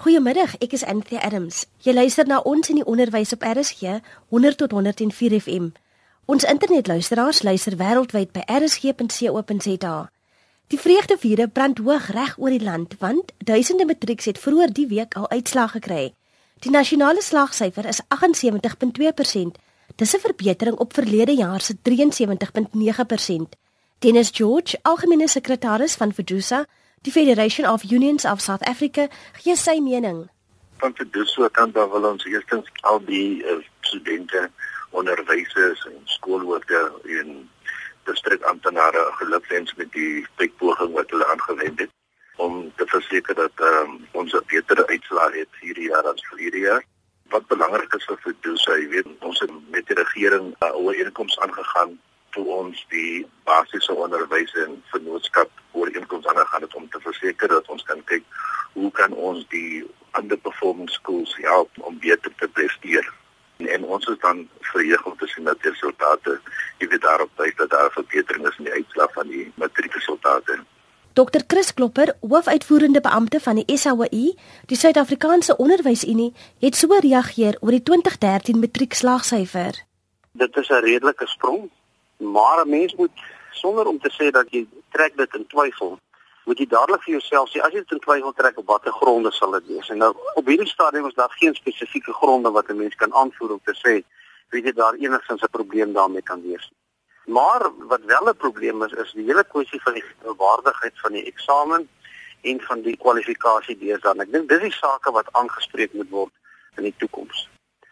Goeiemiddag, ek is Anthea Adams. Jy luister na ons in die onderwys op RSG 100 tot 104 FM. Ons internetluisteraars luister wêreldwyd by rsg.co.za. Die vreugdevuure brand hoog reg oor die land want duisende matrieks het vroeër die week al uitslae gekry. Die nasionale slagsyfer is 78.2%. Dis 'n verbetering op verlede jaar se 73.9%. Dennis George, algemene sekretaris van Fedusa, Die Federation of Unions of South Africa gee sy mening. Van vir dus so kan dan wel ons eerstens al die uh, studente, onderwysers en skoolhoofde en distrikamptenare gelukwens met die tydpoging wat hulle aangewend het om te verseker dat um, ons 'n beter uitslag het hierdie jaar as verlede jaar. Wat belangrik is vir Fedusa, jy weet, ons het met die regering 'n uh, ooreenkoms aangegaan toe ons die basiese onderwys en vennootskap ooreenkoms aangegaan het om te verseker dat ons kan kyk hoe kan ons die underperforming schools help om beter te presteer. En, en ons is dan verheug om te sien dat die resultate hierdie daarop wys dat daar verbetering is in die uitslag van die matriekresultate. Dr Chris Klopper, hoofuitvoerende beampte van die SAWU, die Suid-Afrikaanse Onderwysunie, het so reageer oor die 2013 matriekslaagsyfer. Dit is 'n redelike sprong Maar 'n mens moet sonder om te sê dat jy trek dit in twyfel, moet jy dadelik vir jouself sê as jy dit in twyfel trek op watter gronde sal dit wees? En nou op hierdie stadium is daar geen spesifieke gronde wat 'n mens kan aanvoer om te sê weet jy daar enigstens 'n probleem daarmee kan wees. Maar wat wel 'n probleem is is die hele kwessie van die waardigheid van die eksamen en van die kwalifikasie deesdae. Ek dink dis die sake wat aangespreek moet word in die toekoms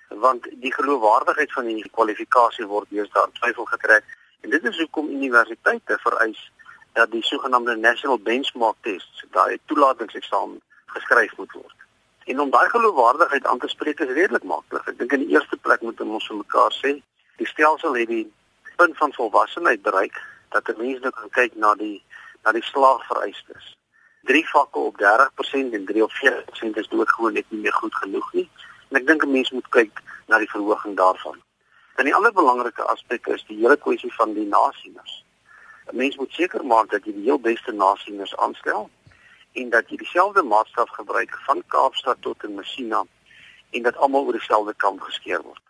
want die geloofwaardigheid van die kwalifikasie word deesdae in twyfel getrek en dit is hoekom universiteite vereis dat die sogenaamde national benchmark tests, daai toelatingseksamen geskryf moet word. En om daai geloofwaardigheid aan te spreek is redelik maklik. Ek dink in die eerste plek moet ons vir mekaar sê, die stelsel het die punt van volwassenheid bereik dat 'n mens nou kan kyk na die na die slaagvereistes. Drie vakke op 30% en 3 op 40% is doodgewoon net nie meer goed genoeg nie. En ek dink 'n mens moet kyk na die verhoging daarvan. En die ander belangrike aspek is die hele kwessie van die nasieners. 'n Mens moet seker maak dat jy die heel beste nasieners aanstel en dat jy dieselfde maatstaf gebruik van Kaapstad tot in Messina en dat almal oor dieselfde kam geskeer word.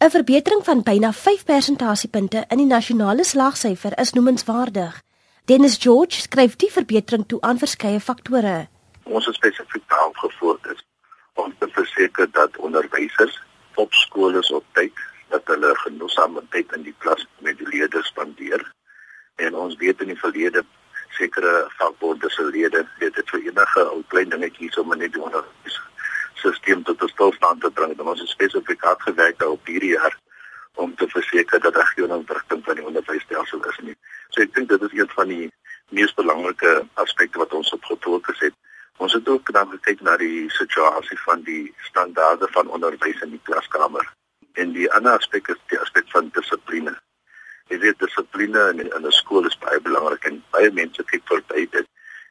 'n Verbetering van byna 5 persentasiepunte in die nasionale slagsyfer is noemenswaardig. Dennis George skryf die verbetering toe aan verskeie faktore. Ons is spesifiek daarop gefokus om te verseker dat onderwysers op skole op tyd dat hulle genoegsame tyd in die klas met die leerders spandeer en ons weet in die verlede sekere vakbonde se lede het dit vir enige ou klein dingetjies om net die onderwys stelsel tot 'n stilstand te bring dan ons het spesifiek gewerk op hierdie jaar om te verseker dat daar geen ontwrigting van die onderwysstelsel is nie. So ek dink dit is een van die mees belangrike aspekte wat ons op gefokus het Ons het ook dan gekyk na die situasie van die standaarde van onderwys in die klaskamer. En die ander aspek is die aspek van dissipline. Jy weet dissipline in, in 'n skool is baie belangrik en baie mense kyk verby dit.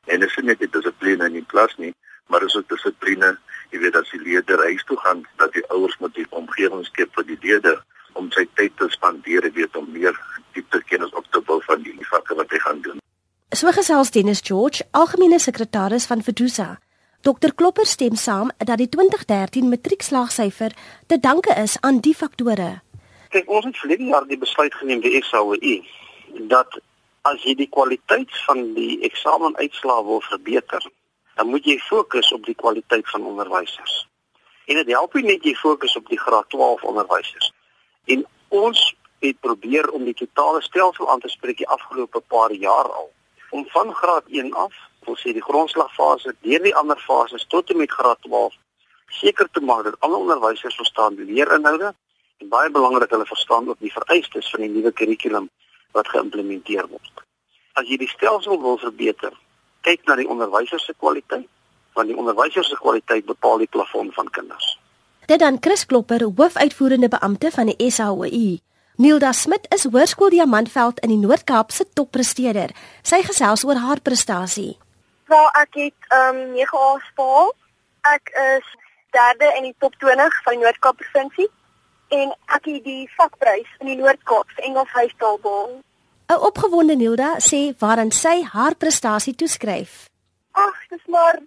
En dit is nie net die dissipline in die klas nie, maar is ook dissipline, jy weet as die leerder huis toe gaan, dat die ouers moet die omgewing skep vir die leerder om sy tyd te spandeer, weet om meer diepte kennis op te bou van die vakke wat hy gaan doen. So gesels Dennis George, algemene sekretaris van Fedusa. Dr Klopper stem saam dat die 2013 matriekslaagsyfer te danke is aan die faktore. Kyk, ons het verlede jaar die besluit geneem die SAOE dat as jy die kwaliteit van die eksameuitslae wil verbeter, dan moet jy fokus op die kwaliteit van onderwysers. En dit help nie net jy fokus op die graad 12 onderwysers. En ons het probeer om die totale stelsel aan te spreek die afgelope paar jaar al om van graad 1 af, wil sê die grondslagfase, deur die ander fases tot en met graad 12 seker te maak dat alle onderwysers verstaan die leerinhoude en baie belangrik hulle verstaan ook die vereistes van die nuwe kurrikulum wat geïmplementeer word. As jy die stelsel wil verbeter, kyk na die onderwysers se kwaliteit, want die onderwysers se kwaliteit bepaal die plafon van kinders. Dit dan Chris Klopper, hoofuitvoerende beampte van die SAOI. Nilda Smit is Hoërskool Diamantveld in die Noord-Kaap se toppresteerder. Sy gesels oor haar prestasie. Waar ek het um 9 A's behaal. Ek is derde in die top 20 van die Noord-Kaap provinsie en ek het die vakprys in die Noord-Kaap vir Engels huistaal behaal. 'n Opgewonde Nilda sê waaraan sy haar prestasie toeskryf. Ag, dis maar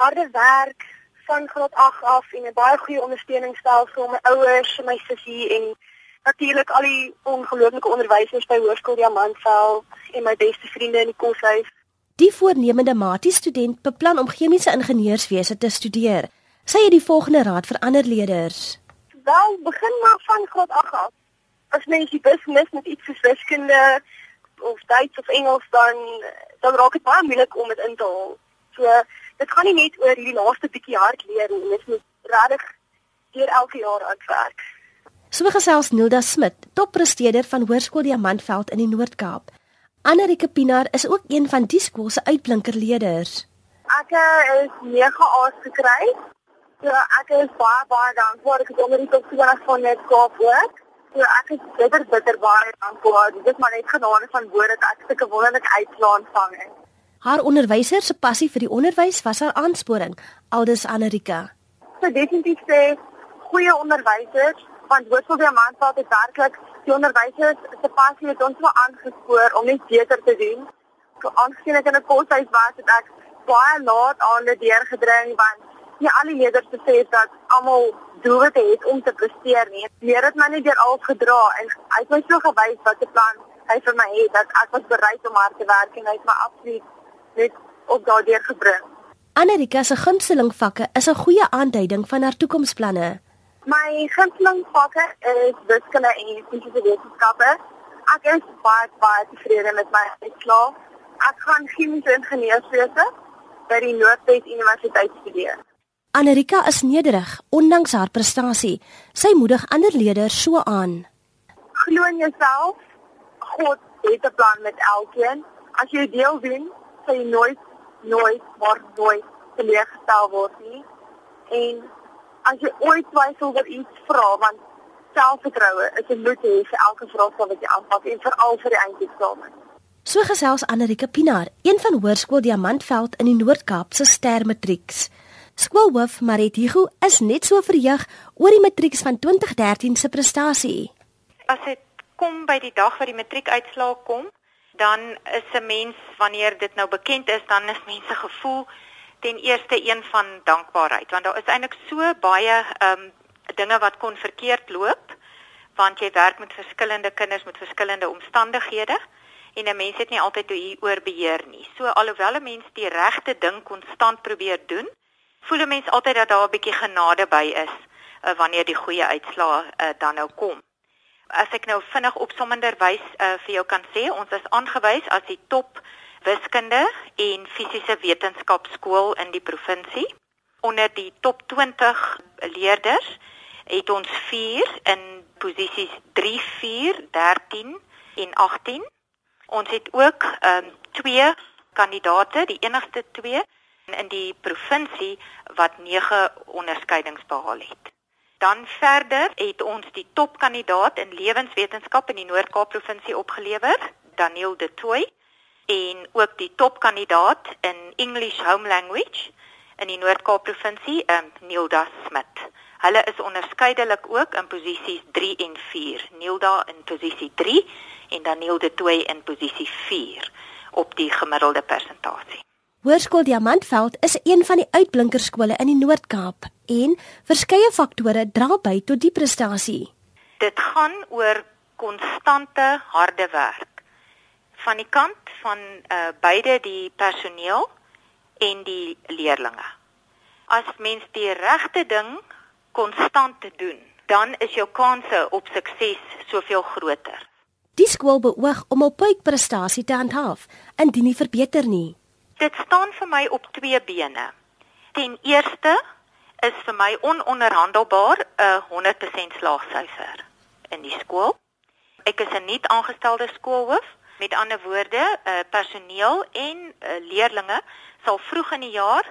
harde werk, van graad 8 af en 'n baie goeie ondersteuningsstelsel my ouers, my sussie en natuurlik al die ongelooflike onderwysers by Hoërskool Diamantveld en my beste vriende in die koshuis. Die voornemende matie student beplan om chemiese ingenieurswese te studeer. Sy het die volgende raad vir ander leerders. Wel, begin maar van graad 8 af. As mens die business met iets soos wiskunde of Duits of Engels dan dan raak dit baie moeilik om dit in te haal. So dit gaan nie net oor hierdie laaste bietjie hard leer nie, dit moet regtig deur elke jaar uitwerk. So gesels Nilda Smit, toppresteerder van Hoërskool Diamantveld in die Noord-Kaap. Annerike Pinaar is ook een van die skool se uitblinkerleerders. Ek is 9 A's gekry. So ek is baie baie dankbaar ek het onder die top 20 van net Kaap ook. So ek is bitter bitter baie dankbaar. Dit is maar net genade van bo dat ek sulke wonderlike uitslae ontvang het. Haar onderwyser se passie vir die onderwys was haar aansporing, aldus Anarika. So definitief sê goeie onderwysers want Hoërskool Diamantveld het werklik die onderwysers se passie het ons wel aangespoor om net beter te doen. So aangesien ek in 'n koshuis was, het ek baie laat aan die deur gedring want nie al die leerders besef dat almal doelwitte het om te presteer nie. Leer het my net deur al gedra en hy het my so gewys wat 'n plan hy vir my het dat ek was bereid om hard te werk en hy het my absoluut net op daardeur gebring. Anarika se gunsteling vakke is 'n goeie aanduiding van haar toekomsplanne. My gunsteling vakke is wiskunde en fisiese wetenskappe. Ek is baie baie tevrede met my uitslae. Ek gaan chemiese ingenieurswese by die Noordwes Universiteit studeer. Anarika is nederig ondanks haar prestasie. Sy moedig ander leerders so aan. Glo in jouself. God het 'n plan met elkeen. As jy deel doen, sal jy nooit nooit maar nooit teleurgestel word nie. En as jy ooit twyfel oor iets vra, want selfvertroue is 'n moet hê vir elke vraagstuk wat jy aanpak en veral vir die eindeksamen. So gesels Anarika Pinaar, een van Hoërskool Diamantveld in die Noord-Kaap se stermatrieks. Skoolhoof Marit Hugo is net so verheug oor die matrieks van 2013 se prestasie. As dit kom by die dag wat die matriekuitslae kom, dan is 'n mens wanneer dit nou bekend is, dan is mense gevoel ten eerste een van dankbaarheid want daar is eintlik so baie ehm um, dinge wat kon verkeerd loop want jy werk met verskillende kinders met verskillende omstandighede en 'n mens het nie altyd hoe oor beheer nie. So alhoewel 'n mens die regte ding konstant probeer doen, voel 'n mens altyd dat daar 'n bietjie genade by is uh, wanneer die goeie uitslae uh, dan nou kom as ek nou vinnig opsommenderwys uh, vir jou kan sê, ons is aangewys as die top wiskunde en fisiese wetenskapskool in die provinsie. Onder die top 20 leerders het ons 4 in posisies 3, 4, 13 en 18. Ons het ook um, twee kandidate, die enigste twee in die provinsie wat 9 onderskeidings behaal het. Dan verder het ons die topkandidaat in lewenswetenskap in die Noord-Kaap provinsie opgelewer, Daniel De Tooy, en ook die topkandidaat in English Home Language in die Noord-Kaap provinsie, um, Nilda Smit. Hulle is onderskeidelik ook in posisies 3 en 4. Nilda in posisie 3 en Daniel De Tooy in posisie 4 op die gemiddelde persentasie. Hoërskool Diamantveld is een van die uitblinkerskole in die Noord-Kaap en verskeie faktore dra by tot die prestasie. Dit gaan oor konstante harde werk van die kant van uh, beide die personeel en die leerdlinge. As mens die regte ding konstant doen, dan is jou kanse op sukses soveel groter. Die skool beoog om op prestasie te handhaaf, indien nie verbeter nie. Dit staan vir my op twee bene. Ten eerste is vir my ononderhandelbaar 'n 100% slaagsyfer in die skool. Ek is 'n nuut aangestelde skoolhoof. Met ander woorde, uh, personeel en uh, leerdlinge sal vroeg in die jaar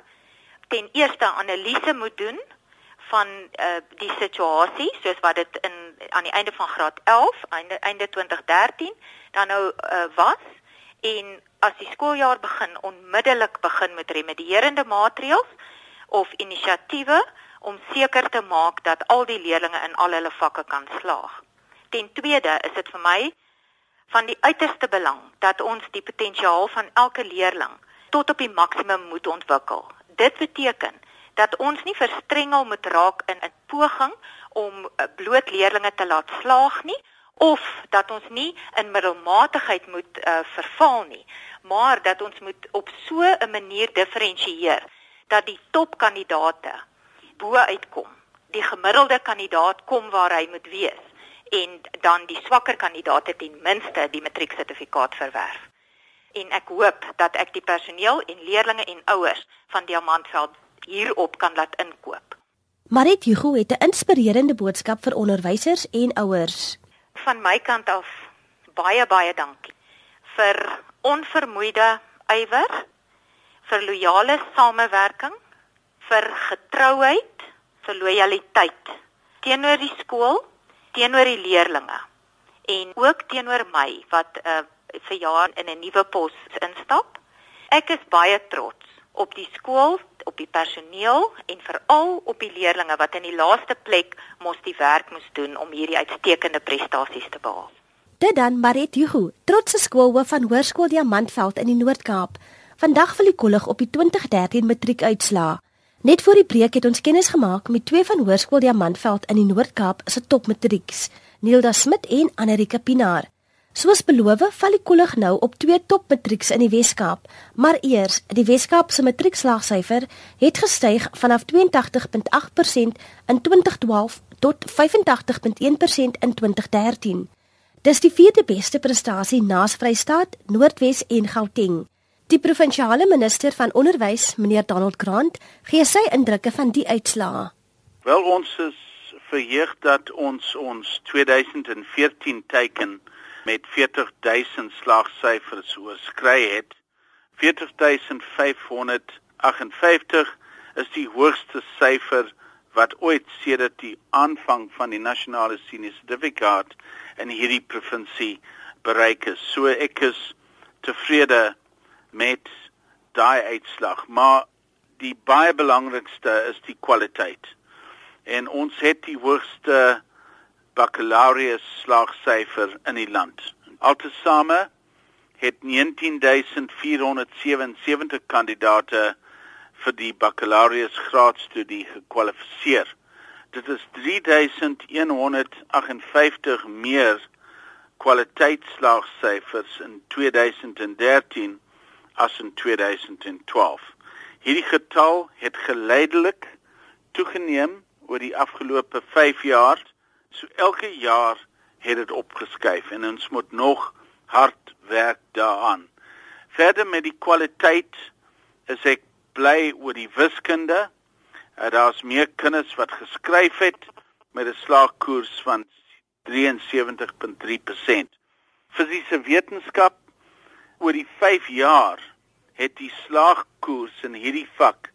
ten eerste analise moet doen van uh, die situasie soos wat dit in aan die einde van graad 11 einde einde 2013 dan nou uh, was en as die skooljaar begin onmiddellik begin met remedierende maatreëls of inisiatiewe om seker te maak dat al die leerders in al hulle vakke kan slaag. Ten tweede is dit vir my van die uiterste belang dat ons die potensiaal van elke leerling tot op die maksimum moet ontwikkel. Dit beteken dat ons nie verstrengel moet raak in 'n poging om eh, bloot leerders te laat slaag nie of dat ons nie in middelmatigheid moet uh, verval nie, maar dat ons moet op so 'n manier diferensieer dat die topkandidate bo uitkom. Die gemiddelde kandidaat kom waar hy moet wees en dan die swakker kandidaate ten minste die matrieksertifikaat verwerf. En ek hoop dat ek die personeel en leerders en ouers van Diamantveld hierop kan laat inkoop. Marit Hugo het 'n inspirerende boodskap vir onderwysers en ouers. Van my kant af baie baie dankie vir onvermoeide ywer, vir loyale samewerking, vir getrouheid, vir lojaliteit teenoor die skool, teenoor die leerders en ook teenoor my wat uh, vir jaar in 'n nuwe pos instap. Ek is baie trots op die skool, op die personeel en veral op die leerders wat in die laaste plek mos die werk moes doen om hierdie uitstekende prestasies te behaal. Dit dan Marit Hugo, trotse skoolhoof van Hoërskool Diamantveld in die Noord-Kaap. Vandag wil die kollig op die 2013 matriekuitslaa. Net voor die breek het ons kennis gemaak met twee van Hoërskool Diamantveld in die Noord-Kaap se topmatrieks, Nilda Smit en Anarika Pinaar. Soos beloof, val die kollig nou op twee topmatrieks in die Wes-Kaap, maar eers, die Wes-Kaap se matriekslaagsyfer het gestyg vanaf 82.8% in 2012 tot 85.1% in 2013. Dis die vierde beste prestasie na Vrystaat, Noordwes en Gauteng. Die provinsiale minister van onderwys, meneer Donald Grant, gee sy indrukke van die uitslae. Wel ons is verheug dat ons ons 2014 teiken met 40000 slaagsyfers oorskry het. 40558 is die hoogste syfer wat ooit sedert die aanvang van die nasionale senior sertifikaat in hierdie provinsie bereik is. So ek is tevrede met daai uitslag, maar die baie belangrikste is die kwaliteit. En ons het die hoogste baccalaureus slaagsyfer in die land. Altesaame het 19477 kandidate vir die baccalaureus graadstudie gekwalifiseer. Dit is 3158 meer kwaliteitslaagsyfers in 2013 as in 2012. Hierdie getal het geleidelik toegeneem oor die afgelope 5 jaar So elke jaar het dit opgeskuif en ons moet nog hard werk daaraan. Verder met die kwaliteit is ek bly oor die wiskunde. Uh, Daar's meer kinders wat geskryf het met 'n slaagkoers van 73.3%. Fisiese wetenskap oor die 5 jaar het die slaagkoers in hierdie vak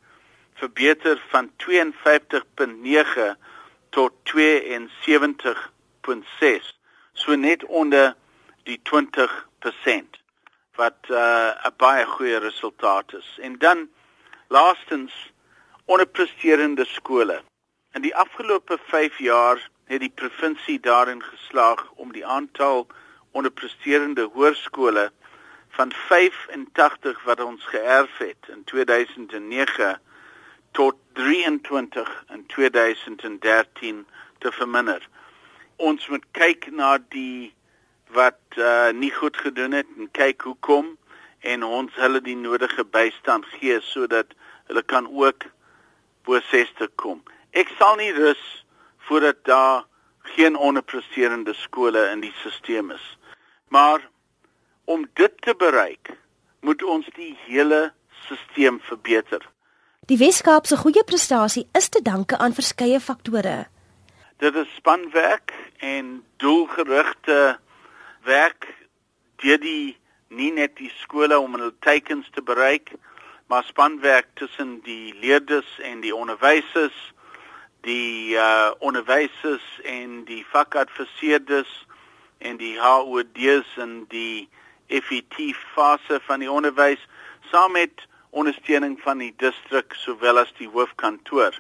verbeter van 52.9 tot 72.6 so net onder die 20% wat uh, 'n baie goeie resultaat is. En dan laastens onderpresterende skole. In die afgelope 5 jaar het die provinsie daarin geslaag om die aantal onderpresterende hoërskole van 85 wat ons geërf het in 2009 tot 23 in 2013 te verminder. Ons moet kyk na die wat uh, nie goed gedoen het en kyk hoekom en ons hulle die nodige bystand gee sodat hulle kan ook bo 60 kom. Ek sal nie rus voordat daar geen onderpresterende skole in die stelsel is. Maar om dit te bereik, moet ons die hele stelsel verbeter. Die Weskaap se goeie prestasie is te danke aan verskeie faktore. Dit is spanwerk en doelgerigte werk deur die nie net die skole om hulle teikens te bereik, maar spanwerk tussen die leerders en die onderwysers, die uh onderwysers en die vakadviseerders en die HOD's en die FET fase van die onderwys saam met ondersteuning van die distrik sowel as die hoofkantoor.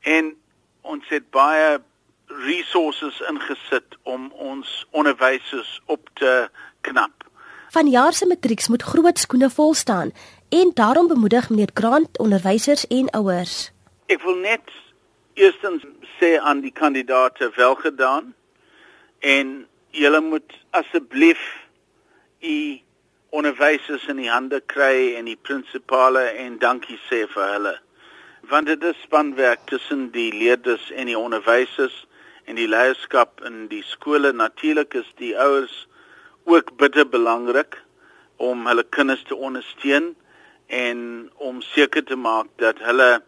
En ons het baie resources ingesit om ons onderwysers op te knap. Vanjaar se matrieks moet groot skoene vol staan en daarom bemoedig meneer Grant onderwysers en ouers. Ek wil net eerstens sê aan die kandidaate welgedaan en julle moet asseblief u onderwysers in die hande kry en die prinsipale en dankie sê vir hulle. Want dit is spanwerk tussen die leerders en die onderwysers en die leierskap in die skole. Natuurlik is die ouers ook bitter belangrik om hulle kinders te ondersteun en om seker te maak dat hulle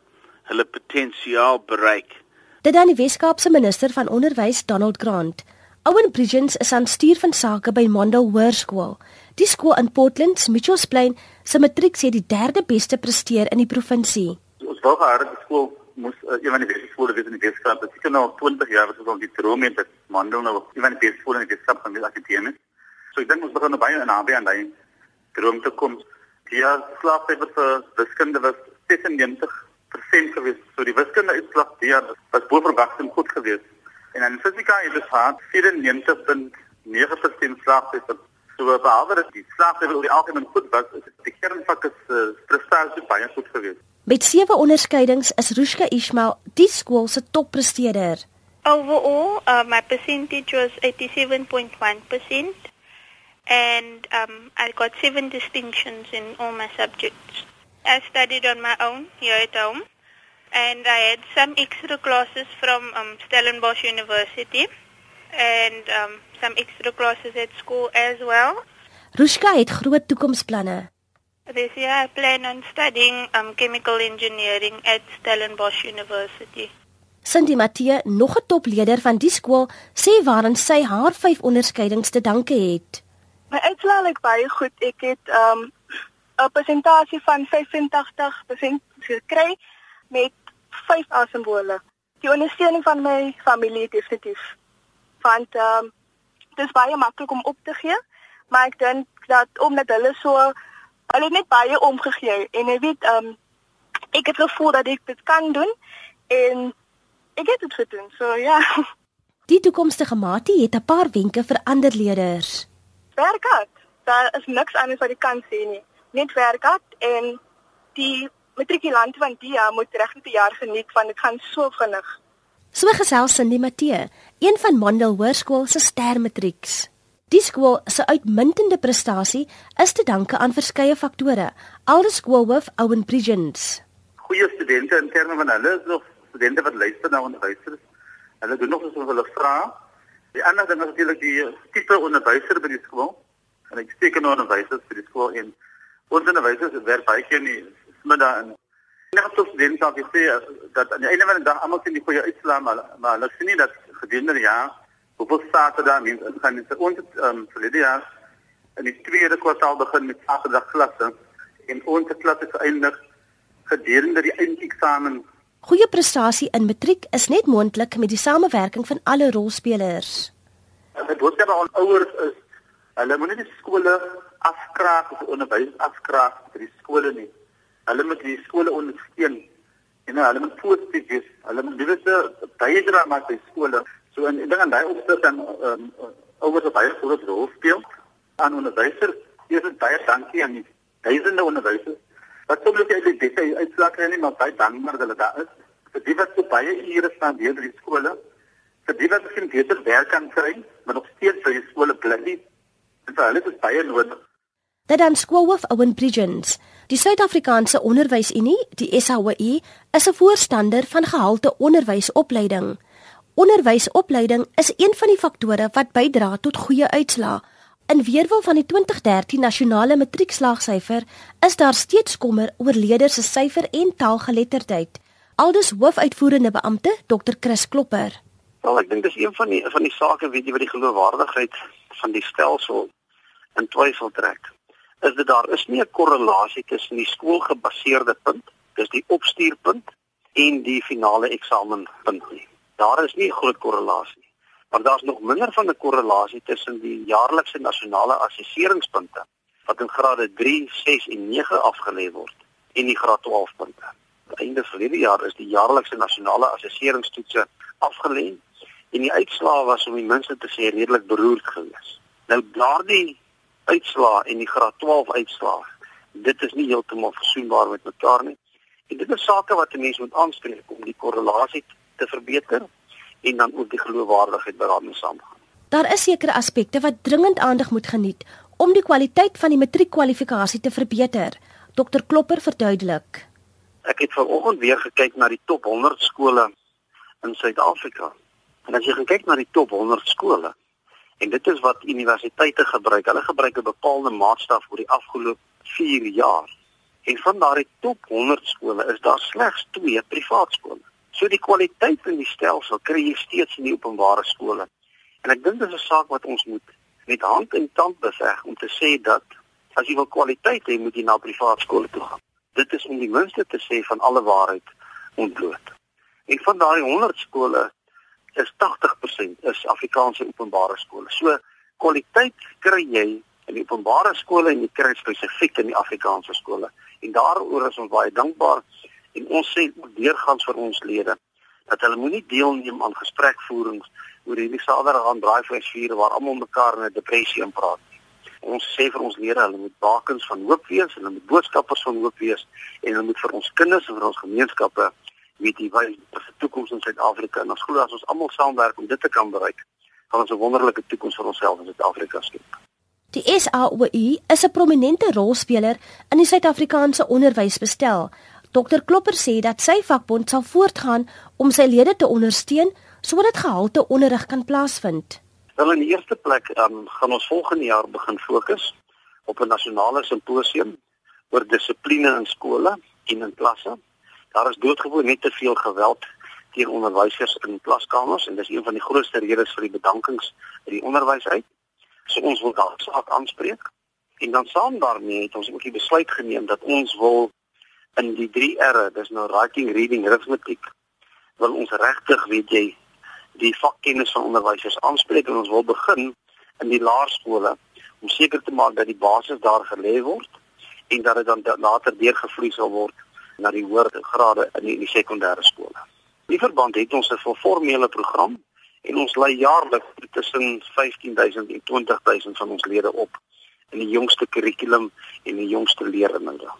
hulle potensiaal bereik. Dit dan die Weskaapse minister van onderwys Donald Grant. Owen Bridgens is aan stuur van sake by Mondale Hoërskool. Die skool in Portland, Mitchells Plain, se matriek sê die derde beste presteer in die provinsie. Ons wou gehad het die skool moes uh, een van die beste skole wees in die Weskaap. Dit is nou 20 jaar wat ons al die droom het dat Mondale nou een van die beste skole in die Weskaap kan wees akademies. So ek dink ons begin nou baie in naby aan daai droom te kom. Die slaagsyfer vir wiskunde was 96% geweest. So die wiskunde uitslag jaar was bo verwagting goed geweest. En in fisika het dit gehad 94.9% slaagsyfer. So behalwe dat die slaagsyfer oor die algemeen goed was, is die kernvak is uh, prestasie baie goed geweest. Met sewe onderskeidings is Rushka Ismail die skool se toppresteerder. Overall, uh, my percentage was 87.1% and um, I got seven distinctions in all my subjects. I studied on my own here at home, and I had some extra classes from um, Stellenbosch University, and um, some extra classes at school as well. Rushka het groot toekomsplanne. This year I plan on studying um, chemical engineering at Stellenbosch University. Cindy Matthee, nog 'n topleder van die skool, sê waaraan sy haar 5 onderskeidings te danke het. My uitslae lyk baie goed. Ek het um 'n persentasie van 85% gekry met 5 asimbole. Die ondersteuning van my familie definitief. Want um dis baie maklik om op te gee, maar ek dink dat omdat hulle so hulle net baie omgegee en jy weet um ek het gevoel dat ek dit kan doen en ek het dit gedoen. So ja. Die toekomstige maatie het 'n paar wenke vir ander leerders werk hard. Daar is niks anders wat jy kan sê nie. Net werk hard en die matrikulante van die jaar moet regtig die jaar geniet want dit gaan so vinnig. So gesels Cindy Matthee, een van Mondale Hoërskool se stermatrieks. Die skool se uitmuntende prestasie is te danke aan verskeie faktore. Aldus skoolhoof Owen Bridgens. Goeie studente in terme van hulle is nog studente wat luister na onderwysers. Hulle doen nog soos hulle vra Die ander ding is natuurlik die tipe onderwyser by die skool. En ek steek nou onderwysers by die skool in. Ons onderwysers werk baie keer nie middag in. Net tot den dag ek sê dat aan die einde van die dag almal sien die goeie uitslae maar maar hulle sien nie dat gedurende die jaar hoeveel Saterdag mens dit gaan net ons ehm um, verlede jaar in die tweede kwartaal begin met Saterdag klasse en ons klasse geëindig gedurende die eindeksamen Goeie prestasie in matriek is net moontlik met die samewerking van alle rolspelers. Die boodskap aan ouers is hulle moenie die skole afkraak of onderwys afkraak vir die skole nie. Hulle moet die skole ondersteun en hulle moet positief wees. Hulle moet dit bydra maak by skole. So en ek dink aan daai opstel dan um, ouers wat baie groot rol speel aan onderwysers. Hier is baie dankie aan die duisende onderwysers Wat sou jy uit dit uitslag kry nie, maar baie dankbaar dat hulle daar is. Vir die wat so baie ure staan deur die skole, vir die wat miskien beter werk kan kry, maar nog steeds by die skole bly nie. En vir hulle is baie nodig. Dat dan skoolhoof Owen Bridgens, die Suid-Afrikaanse Onderwysunie, die SAOE, is 'n voorstander van gehalte onderwysopleiding. Onderwysopleiding is een van die faktore wat bydra tot goeie uitslae. In weerwil van die 2013 nasionale matriekslaagsyfer is daar steeds kommer oor leerders se syfer en taalgeletterdheid. Aldus hoofuitvoerende beampte Dr Chris Klopper. Wel, ek dink dis een van die van die sake weet jy wat die geloofwaardigheid van die stelsel in twyfel trek. Is dit daar is nie 'n korrelasie tussen die skoolgebaseerde punt, dis die opstuurpunt en die finale eksamenpunt nie. Daar is nie 'n groot korrelasie maar daar's nog minder van 'n korrelasie tussen die jaarlikse nasionale assesseringspunte wat in grade 3, 6 en 9 afgelê word en die graad 12 punte. Aan einde verlede jaar is die jaarlikse nasionale assesseringstoetse afgelê en die uitslae was om die minste te sê redelik beroerd geweest. Nou daardie uitslae en die graad 12 uitslae, dit is nie heeltemal versoenbaar met mekaar nie En dit is sake wat 'n mens moet aanspreek om die korrelasie te verbeter en dan ook die geloofwaardigheid daarmee saamgaan. Daar is sekere aspekte wat dringend aandag moet geniet om die kwaliteit van die matriekkwalifikasie te verbeter. Dr Klopper verduidelik. Ek het vanoggend weer gekyk na die top 100 skole in Suid-Afrika. En as jy kyk na die top 100 skole, en dit is wat universiteite gebruik, hulle gebruik 'n bepaalde maatstaf oor die afgelope 4 jaar. En van daardie top 100 skole is daar slegs 2 privaat skole. So die kwaliteit in die stelsel kry jy steeds in die openbare skole. En ek dink dit is 'n saak wat ons moet met hand en tand beveg om te sê dat as jy wil kwaliteit hê, moet jy na privaat skole toe gaan. Dit is om die minste te sê van alle waarheid ontbloot. En van daai 100 skole is 80% is Afrikaanse openbare skole. So kwaliteit kry jy in die openbare skole en jy kry spesifiek in die Afrikaanse skole. En daaroor is ons baie dankbaar en ons sê deurgangs vir ons lede dat hulle moenie deelneem aan gesprekvoerings oor hierdie saterdag braaivleisvuur waar almal mekaar in 'n depressie in praat. Ons sê vir ons lede hulle moet bakens van hoop wees, hulle moet boodskappers van hoop wees en hulle moet vir ons kinders en vir ons gemeenskappe weet jy wat die toekoms in Suid-Afrika en ons glo as ons almal saamwerk om dit te kan bereik, gaan ons 'n wonderlike toekoms vir onsself in Suid-Afrika skep. Die SAOI is 'n prominente rolspeler in die Suid-Afrikaanse onderwysbestel. Dr Klopper sê dat sy vakbond sal voortgaan om sy lede te ondersteun sodat gehalte onderrig kan plaasvind. Wel in die eerste plek um, gaan ons volgende jaar begin fokus op 'n nasionale simposium oor dissipline in skole en in klasse. Daar is doodgewoon net te veel geweld teen onderwysers in klaskamers en dis een van die grootste redes vir die bedankings by die onderwys uit. So ons wil daardie saak aanspreek en dan saam daarmee het ons ook die besluit geneem dat ons wil in die 3 R's, dis nou writing, reading, arithmetic, wil ons regtig, weet jy, die vakkennis van onderwysers aanspreek en ons wil begin in die laerskole om seker te maak dat die basis daar gelê word en dat dit dan later deurgevloei sal word na die hoër grade in die, die sekondêre skole. In verband het ons 'n formele program en ons lei jaarliks tussen 15000 en 20000 van ons lede op in die jongste kurrikulum en die jongste leerlinge.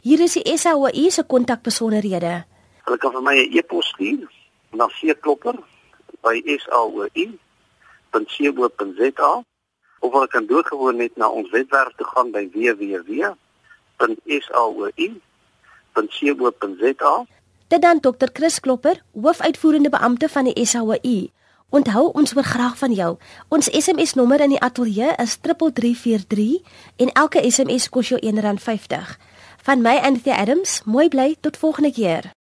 Hier is die SAOI se kontakbesonderhede. Hulle kan vir my 'n e-pos stuur na cklopper by saoi.co.za of hulle kan doodgewoon net na ons webwerf toe gaan by www.saoi.co.za. Dit dan Dr. Chris Klopper, hoofuitvoerende beampte van die SAOI. Onthou ons hoor graag van jou. Ons SMS nommer in die ateljee is 3343 en elke SMS kos jou R1.50. Van my Anthea Adams, mooi bly tot volgende keer.